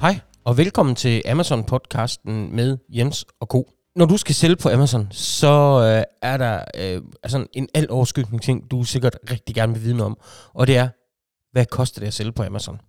Hej, og velkommen til Amazon-podcasten med Jens og Co. Når du skal sælge på Amazon, så øh, er der øh, altså en alt overskyggende ting, du sikkert rigtig gerne vil vide noget om, og det er, hvad koster det at sælge på Amazon?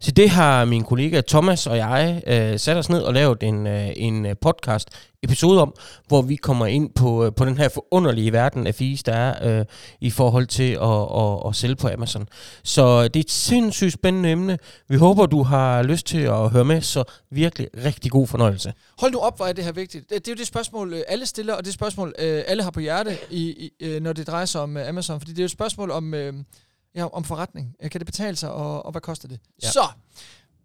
Så det har min kollega Thomas og jeg øh, sat os ned og lavet en, øh, en øh, podcast episode om, hvor vi kommer ind på, øh, på den her forunderlige verden af fees, der er øh, i forhold til at, at, at sælge på Amazon. Så det er et sindssygt spændende emne. Vi håber, du har lyst til at høre med, så virkelig rigtig god fornøjelse. Hold nu op, hvor er det her vigtigt. Det, det er jo det spørgsmål, øh, alle stiller, og det spørgsmål, øh, alle har på hjerte, i, i, når det drejer sig om Amazon. Fordi det er jo et spørgsmål om... Øh, Ja, om forretning. Kan det betale sig, og, og hvad koster det? Ja. Så,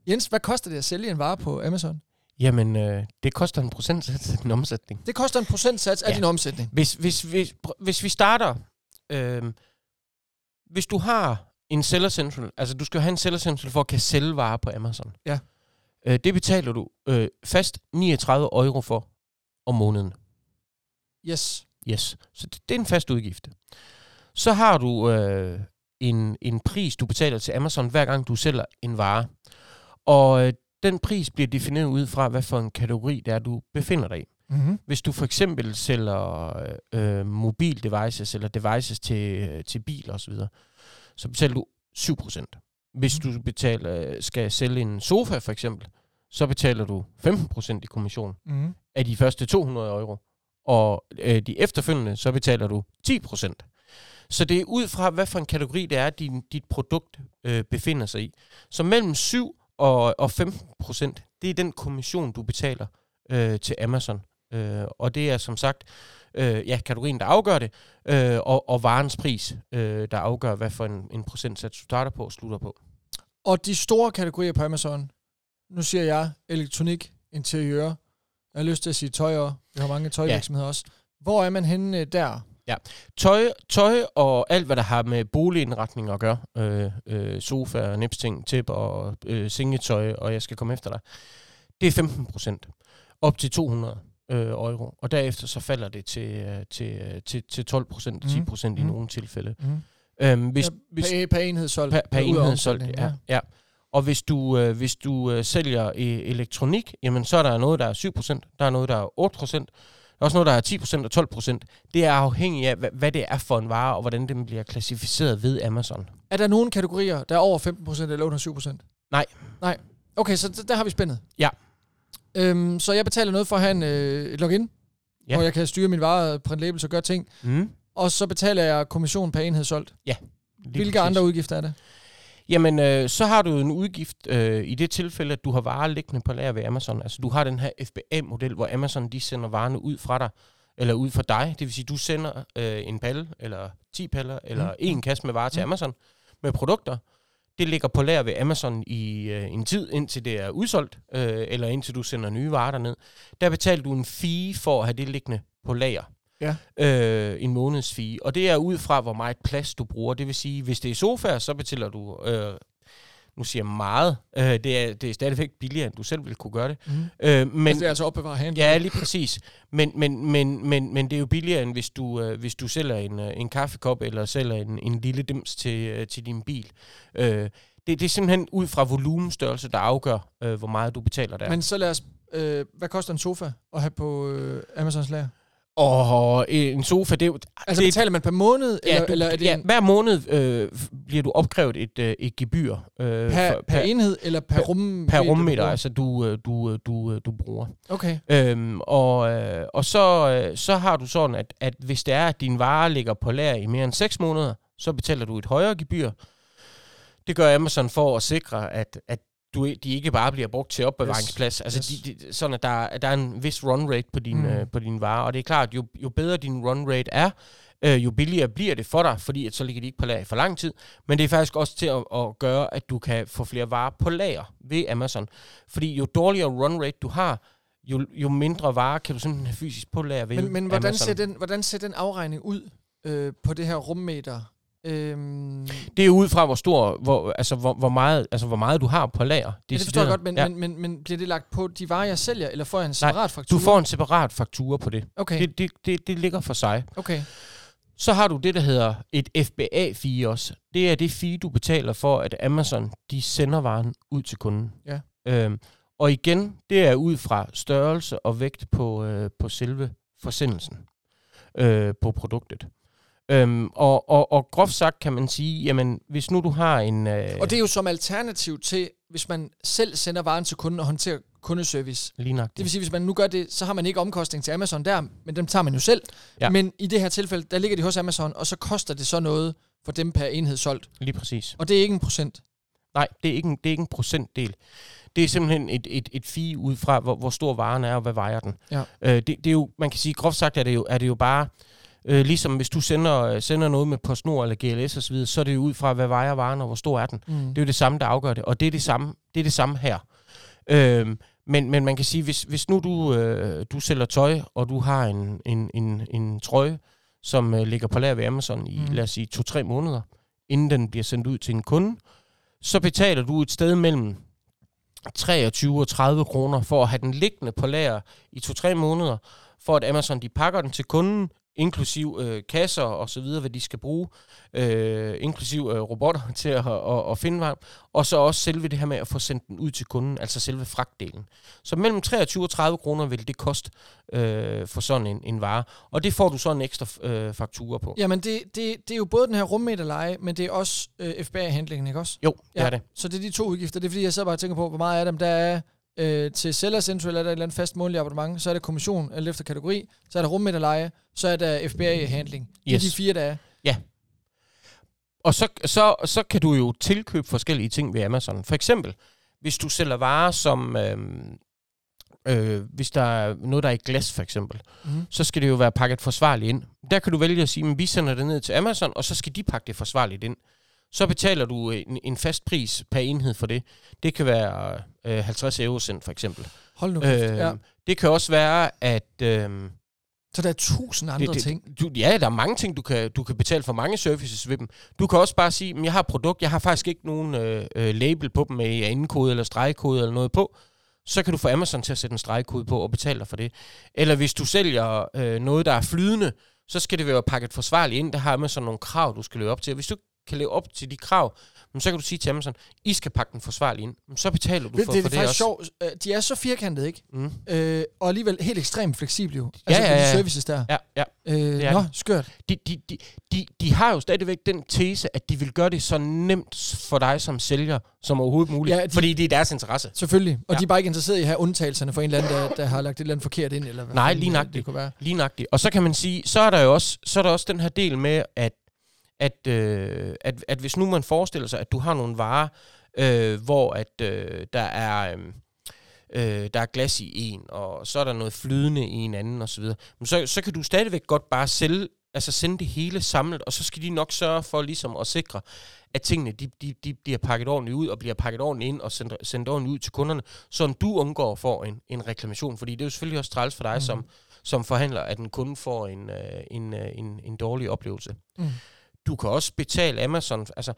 Jens, hvad koster det at sælge en vare på Amazon? Jamen, øh, det koster en procentsats af din omsætning. Det koster en procentsats af ja. din omsætning. Hvis, hvis, hvis, hvis vi starter... Øh, hvis du har en seller central, altså du skal have en seller central for at kan sælge varer på Amazon. Ja. Øh, det betaler du øh, fast 39 euro for om måneden. Yes. Yes. Så det, det er en fast udgift. Så har du øh, en, en pris, du betaler til Amazon, hver gang du sælger en vare. Og øh, den pris bliver defineret ud fra, hvad for en kategori det er, du befinder dig i. Mm-hmm. Hvis du for eksempel sælger øh, mobil devices eller devices til, øh, til biler osv., så betaler du 7%. Hvis mm-hmm. du betaler, skal sælge en sofa for eksempel, så betaler du 15% i kommission mm-hmm. af de første 200 euro. Og øh, de efterfølgende, så betaler du 10%. Så det er ud fra, hvad for en kategori det er, din, dit produkt øh, befinder sig i. Så mellem 7 og, og 15 procent, det er den kommission, du betaler øh, til Amazon. Øh, og det er som sagt øh, ja, kategorien, der afgør det, øh, og, og varens pris, øh, der afgør, hvad for en, en procentsats du starter på og slutter på. Og de store kategorier på Amazon, nu siger jeg elektronik, interiør, jeg har lyst til at sige tøj, vi har mange tøjvirksomheder ja. også. Hvor er man henne øh, der? Ja, tøj, tøj og alt, hvad der har med boligindretning at gøre, øh, øh, sofa, nipsting, tip og øh, sengetøj, og jeg skal komme efter dig, det er 15 procent. Op til 200 øh, euro. Og derefter så falder det til, øh, til, øh, til, til 12 procent, 10 procent mm. i mhm. nogle tilfælde. Mm. Øhm, hvis, ja, hvis, per, per enhed solgt. Per, per enhed solgt, ja. ja. Og hvis du, øh, hvis du øh, sælger e- elektronik, jamen så er der noget, der er 7 procent, der er noget, der er 8 procent, er også noget, der er 10% og 12%. Det er afhængigt af, hvad det er for en vare, og hvordan den bliver klassificeret ved Amazon. Er der nogle kategorier, der er over 15% eller under 7%? Nej. Nej. Okay, så der har vi spændet. Ja. Øhm, så jeg betaler noget for at have en, øh, et login, ja. hvor jeg kan styre min vare, print labels og gøre ting. Mm. Og så betaler jeg kommission per enhed solgt. Ja. Hvilke præcis. andre udgifter er det? Jamen, øh, så har du en udgift øh, i det tilfælde, at du har varer liggende på lager ved Amazon. Altså, du har den her FBA-model, hvor Amazon de sender varerne ud fra dig, eller ud fra dig. Det vil sige, du sender øh, en palle, eller 10 paller, eller mm. en kasse med varer til mm. Amazon med produkter. Det ligger på lager ved Amazon i øh, en tid, indtil det er udsolgt, øh, eller indtil du sender nye varer derned. Der betaler du en fee for at have det liggende på lager ja. øh, en måneds fee. Og det er ud fra, hvor meget plads du bruger. Det vil sige, hvis det er sofa, så betaler du, øh, nu siger jeg meget, øh, det, er, det er stadigvæk billigere, end du selv ville kunne gøre det. Mm. Øh, men, altså det er altså opbevare hand. Ja, lige præcis. Men, men, men, men, men det er jo billigere, end hvis du, øh, hvis du sælger en, øh, en kaffekop, eller sælger en, en lille dims til, øh, til din bil. Øh, det, det er simpelthen ud fra volumenstørrelse, der afgør, øh, hvor meget du betaler der. Men så lad os... Øh, hvad koster en sofa at have på øh, Amazons lager? Og en sofa, det. Altså det, betaler man per måned? Ja, eller, du, eller er det ja en... hver måned øh, bliver du opkrævet et, øh, et gebyr. Øh, per, for, per, per enhed eller per, per rum? Per rummeter, altså du, øh, du, øh, du, du bruger. Okay. Øhm, og øh, og så, øh, så har du sådan, at, at hvis det er, at din vare ligger på lager i mere end 6 måneder, så betaler du et højere gebyr. Det gør Amazon for at sikre, at, at du, de ikke bare bliver brugt til opbevaringsplads. Yes. Altså, yes. De, de, sådan at der, der er en vis run rate på din, mm. øh, på din varer. Og det er klart, jo, jo bedre din run rate er, øh, jo billigere bliver det for dig, fordi at så ligger de ikke på lager for lang tid. Men det er faktisk også til at, at gøre, at du kan få flere varer på lager ved Amazon. Fordi jo dårligere run rate du har, jo, jo mindre varer kan du simpelthen have fysisk på lager ved Men, men hvordan, ser den, hvordan ser den afregning ud øh, på det her rummeter? Øhm, det er ud fra, hvor stor, hvor, altså, hvor, hvor, meget, altså, hvor meget du har på lager. Det, det forstår jeg godt, men, ja. men, men, men bliver det lagt på de varer, jeg sælger, eller får jeg en separat Nej, faktura? du får en separat faktura på det. Okay. Det, det, det, det ligger for sig. Okay. Så har du det, der hedder et FBA-fee også. Det er det fee, du betaler for, at Amazon de sender varen ud til kunden. Ja. Øhm, Og igen, det er ud fra størrelse og vægt på, øh, på selve forsendelsen øh, på produktet. Øhm, og, og, og groft sagt kan man sige, jamen hvis nu du har en... Øh, Og det er jo som alternativ til, hvis man selv sender varen til kunden og håndterer kundeservice. lige nok Det vil sige, hvis man nu gør det, så har man ikke omkostning til Amazon der, men dem tager man jo selv. Ja. Men i det her tilfælde, der ligger de hos Amazon, og så koster det så noget for dem per enhed solgt. Lige præcis. Og det er ikke en procent. Nej, det er ikke en, det er ikke en procentdel. Det er simpelthen et, et, et fee ud fra, hvor, hvor stor varen er, og hvad vejer den. Ja. Øh, det, det er jo, man kan sige, groft sagt er det jo, er det jo bare, øh, ligesom hvis du sender, sender noget med PostNord eller GLS osv., så er det jo ud fra, hvad vejer varen, og hvor stor er den. Mm. Det er jo det samme, der afgør det, og det er det samme, det er det samme her. Øhm, men, men man kan sige, hvis, hvis nu du, øh, du sælger tøj, og du har en, en, en, en trøje, som øh, ligger på lager ved Amazon i, mm. lad os sige, to-tre måneder, inden den bliver sendt ud til en kunde, så betaler du et sted mellem 23 og 30 kroner for at have den liggende på lager i to-tre måneder, for at Amazon de pakker den til kunden, inklusiv øh, kasser og så videre, hvad de skal bruge, øh, inklusiv øh, robotter til at, at, at finde varen, og så også selve det her med at få sendt den ud til kunden, altså selve fragtdelen. Så mellem 23 og 30 kroner vil det koste øh, for sådan en, en vare, og det får du så en ekstra øh, faktura på. Jamen, det, det, det er jo både den her rummeterleje, men det er også øh, FBA-handlingen, ikke også? Jo, det Ja. er det. Så det er de to udgifter. Det er fordi, jeg sidder bare og tænker på, hvor meget af dem der er øh, til Sellers Central, er der et eller andet fast månedligt abonnement, så er der kommission, eller efter kategori, så er der rummeterleje, så er der FBA-handling. Det er Yes. de fire, der er. Og så, så, så kan du jo tilkøbe forskellige ting ved Amazon. For eksempel, hvis du sælger varer som... Øh, øh, hvis der er noget, der er i glas for eksempel, Mm. så skal det jo være pakket forsvarligt ind. Der kan du vælge at sige, at vi sender det ned til Amazon, og så skal de pakke det forsvarligt ind. Så betaler du en, en fast pris per enhed for det. Det kan være øh, 50 euro cent for eksempel. Hold nu. Øh, ja. Det kan også være, at... Øh, Så der er tusind andre det, det, ting. Du, ja, der er mange ting, du kan, du kan betale for mange services ved dem. Du kan også bare sige, at jeg har et produkt, jeg har faktisk ikke nogen øh, øh, label på dem med anden-kode eller stregkode eller noget på. Så kan du få Amazon til at sætte en stregkode på og betale dig for det. Eller hvis du sælger øh, noget, der er flydende, så skal det være pakket forsvarligt ind. Der har Amazon nogle krav, du skal leve op til. Hvis du kan leve op til de krav, men så kan du sige til Amazon, I skal pakke den forsvarligt ind. Men så betaler du Det, for, det, for det er det faktisk også. sjovt. Øh, De er så firkantede, ikke? Mm. Øh, og alligevel helt ekstremt fleksible jo. Altså Ja, på ja, de ja. services der. Ja, ja. Øh, er nå, det. skørt. de, de, de, de, de har jo stadigvæk den tese, at de vil gøre det så nemt for dig som sælger, som overhovedet muligt. Ja, Ja, de- fordi det er deres interesse. Selvfølgelig. Og Ja. de er bare ikke interesseret i at have undtagelserne for en eller anden, der, der har lagt et eller andet forkert ind. Eller hvad Nej, lige nøjagtigt. Det kunne være. Lige nøjagtigt. Og så kan man sige, så er der jo også, så er der også den her del med, at, at, øh, at, at hvis nu man forestiller sig, at du har nogle varer, øh, hvor at øh, der er... Øh, øh, der er glas i en, og så er der noget flydende i en anden osv., men så, så kan du stadigvæk godt bare sælge, altså sende det hele samlet, og så skal de nok sørge for ligesom at sikre, at tingene de, de, de bliver pakket ordentligt ud, og bliver pakket ordentligt ind, og sendt, sendt ordentligt ud til kunderne, så du undgår få en, en reklamation, fordi det er jo selvfølgelig også træls for dig mm. som, som forhandler, at en kunde får en, øh, en, øh, en, en dårlig oplevelse. Mm. Du kan også betale Amazon, altså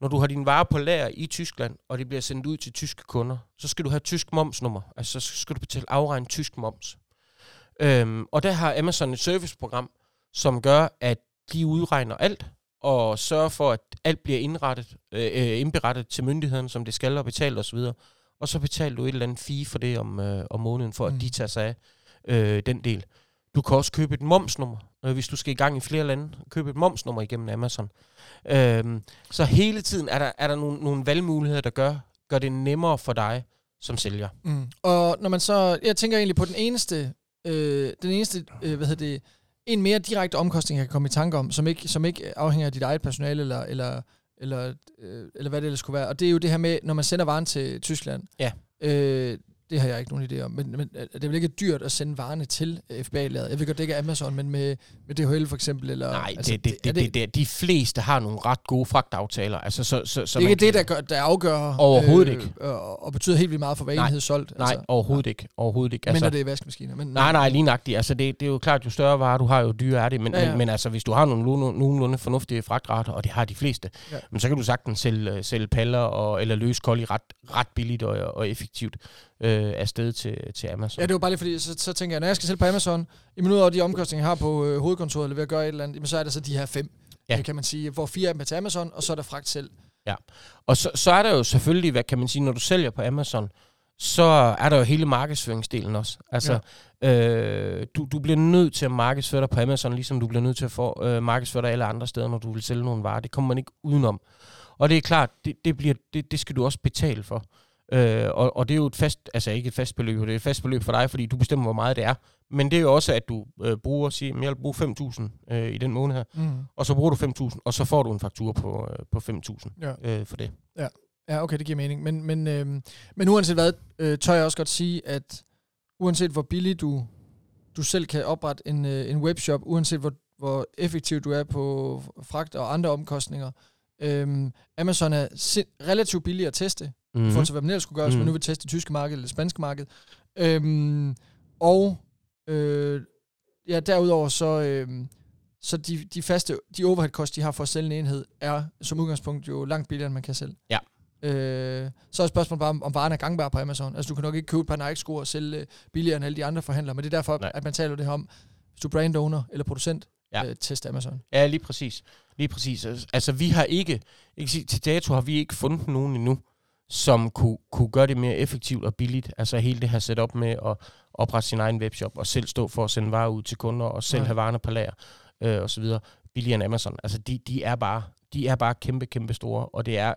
når du har din varer på lager i Tyskland, og det bliver sendt ud til tyske kunder, så skal du have tysk momsnummer. Altså, så skal du betale afregnet tysk moms. Øhm, og der har Amazon et serviceprogram, som gør, at de udregner alt, og sørger for, at alt bliver indrettet, øh, øh, indberettet til myndigheden, som det skal, og betalt osv. Og så betaler du et eller andet fee for det om, øh, om måneden, for Mm. at de tager sig af øh, den del. Du kan også købe et momsnummer, øh, hvis du skal i gang i flere lande. Købe et momsnummer igennem Amazon. Øhm, så hele tiden er der, er der nogle, nogle valgmuligheder, der gør, gør det nemmere for dig som sælger. Mm. Og når man så, jeg tænker egentlig på den eneste, øh, den eneste, øh, hvad hedder det, en mere direkte omkostning, jeg kan komme i tanke om, som ikke, som ikke afhænger af dit eget personale, eller, eller, eller, øh, eller hvad det ellers skulle være. Og det er jo det her med, når man sender varen til Tyskland. Ja. Øh, det har jeg ikke nogen idé om, men, men er det er vel ikke dyrt at sende varerne til øh, FBA-laget? Jeg ved godt, det ikke er Amazon, men med, med DHL for eksempel? Eller, Nej, altså, det, det, det, det, det, de fleste har nogle ret gode fragtaftaler. Altså, så, så, så det er ikke det, der, gør, der afgør... Overhovedet ikke. Og, og betyder helt vildt meget for hver Nej. enhed solgt. Nej, overhovedet ikke. Overhovedet ikke. Altså, Altså, mindre det er vaskemaskiner. Men, Nej, nej, lige nøjagtigt. Altså, det, det er jo klart, jo større varer du har, jo dyrere er det. Men, Ja, ja. Men, men altså, hvis du har nogle nogenlunde, fornuftige fragtrater, og det har de fleste, Ja. men så kan du sagtens sælge, sælge paller og, eller løse kolli ret, ret billigt og, og effektivt øh, afsted til, til Amazon. Ja, det var bare lige fordi, så, så tænker jeg, når jeg skal sælge på Amazon, jamen ud over de omkostninger, jeg har på øh, hovedkontoret, eller ved at gøre et eller andet, jamen, så er der så de her fem, Ja. ja. kan man sige, hvor fire af dem er til Amazon, og så er der fragt selv. Og så, så er der jo selvfølgelig, hvad kan man sige, når du sælger på Amazon, så er der jo hele markedsføringsdelen også. Altså, ja. øh, du, du bliver nødt til at markedsføre dig på Amazon, ligesom du bliver nødt til at få øh, markedsføre dig alle andre steder, når du vil sælge nogle varer. Det kommer man ikke udenom. Og det er klart, det, det, bliver, det, det skal du også betale for. Øh, og, og det er jo et fast, altså ikke et fast beløb, det er et fast beløb for dig, fordi du bestemmer, hvor meget det er. Men det er jo også, at du øh, bruger, siger, jeg vil bruge 5.000 øh, i den måned her, mm. og så bruger du 5.000, og så får du en faktur på, øh, på 5.000 ja. øh, for det. Ja. ja, okay, det giver mening. Men, men, øh, men uanset hvad, øh, tør jeg også godt sige, at uanset hvor billigt du, du selv kan oprette en, øh, en webshop, uanset hvor, hvor effektiv du er på fragt og andre omkostninger, øh, Amazon er relativt billig at teste, mm-hmm. i forhold til, hvad man ellers skulle gøre, hvis mm-hmm. man nu vil teste det tyske marked eller det spanske marked. Øhm, og øh, ja, derudover så, øh, så de, de faste, de overhead costs, de har for at sælge en enhed, er som udgangspunkt jo langt billigere, end man kan sælge. Ja. Øh, så er spørgsmålet bare, om, om varen er gangbar på Amazon. Altså, du kan nok ikke købe et par Nike-sko og sælge øh, billigere end alle de andre forhandlere, men det er derfor, Nej. at man taler det her om, hvis du er brand owner eller producent, ja. øh, test Amazon. Ja, lige præcis. Lige præcis. Altså, vi har ikke, ikke sige, til dato har vi ikke fundet nogen endnu, som kunne, kunne gøre det mere effektivt og billigt. Altså hele det her setup med at oprette sin egen webshop og selv stå for at sende varer ud til kunder og selv ja. have varerne på lager øh, og så videre. Billigere end Amazon. Altså de, de, er bare, de er bare kæmpe, kæmpe store, og det er,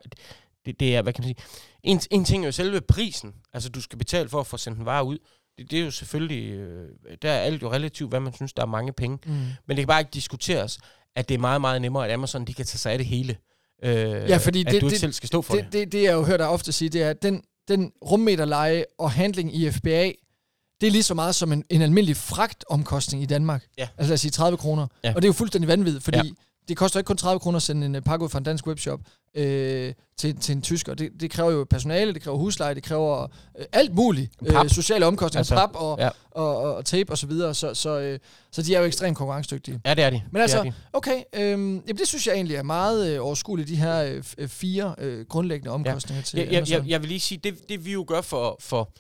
det, det er, hvad kan man sige, en, en ting er jo selve prisen. Altså du skal betale for at få sendt en vare ud. Det, det er jo selvfølgelig, øh, der er alt jo relativt, hvad man synes, der er mange penge. Mm. Men det kan bare ikke diskuteres, at det er meget, meget nemmere, at Amazon de kan tage sig af det hele. Øh, ja, fordi at det, du ikke det, selv skal stå for det. Det, det, det jeg jo hørt dig ofte sige, det er, at den, den rummeterleje og handling i FBA, det er lige så meget som en, en almindelig fragtomkostning i Danmark. Ja. Altså lad os sige 30 kroner. Ja. Og det er jo fuldstændig vanvittigt, fordi ja det koster ikke kun 30 kroner at sende en øh, pakke ud fra en dansk webshop øh, til, til en tysker. Det, det kræver jo personale, det kræver husleje, det kræver øh, alt muligt. Øh, sociale omkostninger, altså, pap og, ja. og, og, og tape osv. Så, videre. så, så, øh, så de er jo ekstremt konkurrencedygtige. Ja, det er de. Men altså, de. okay, øh, jamen, det synes jeg egentlig er meget øh, overskueligt, de her øh, øh fire øh, grundlæggende omkostninger ja. til ja, jeg, jeg, jeg vil lige sige, det, det vi jo gør for... for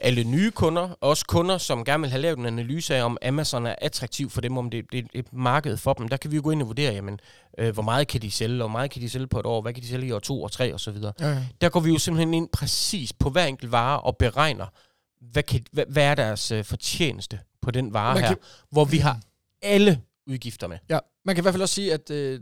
alle nye kunder, også kunder, som gerne vil have lavet en analyse af, om Amazon er attraktiv for dem, om det, det er et marked for dem. Der kan vi jo gå ind og vurdere, jamen, øh, hvor meget kan de sælge, og hvor meget kan de sælge på et år, hvad kan de sælge i år to og tre osv. Ja, ja. Der går vi jo simpelthen ind præcis på hver enkelt vare og beregner, hvad, kan, hvad, hvad er deres øh, fortjeneste på den vare man her, kan, hvor vi har alle udgifter med. Ja, man kan i hvert fald også sige, at øh,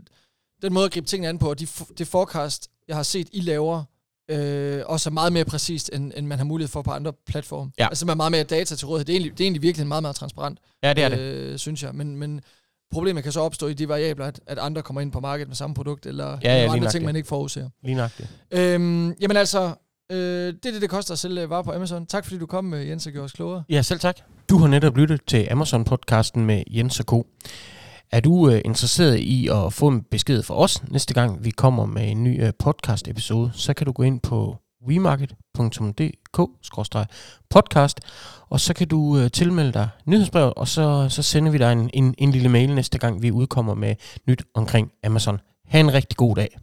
den måde at gribe tingene an på, og de, det forecast, jeg har set, I laver, øh, også meget mere præcist, end, end man har mulighed for på andre platforme. Ja. Altså man har meget mere data til rådighed. Det er egentlig, det er egentlig virkelig meget, meget transparent, ja, det er øh, det. synes jeg. Men, men problemet kan så opstå i de variabler, at, at andre kommer ind på markedet med samme produkt, eller ja, ja, andre ting, man ikke forudser. Lige nok det. Øhm, jamen altså, øh, det er det, det koster at sælge varer på Amazon. Tak fordi du kom, med Jens, og gjorde os klogere. Ja, selv tak. Du har netop lyttet til Amazon-podcasten med Jens og Co. Er du øh, interesseret i at få en besked fra os næste gang, vi kommer med en ny øh, podcast-episode, så kan du gå ind på wemarket.dk-podcast, og så kan du øh, tilmelde dig nyhedsbrevet, og så, så sender vi dig en, en, en lille mail næste gang, vi udkommer med nyt omkring Amazon. Ha' en rigtig god dag.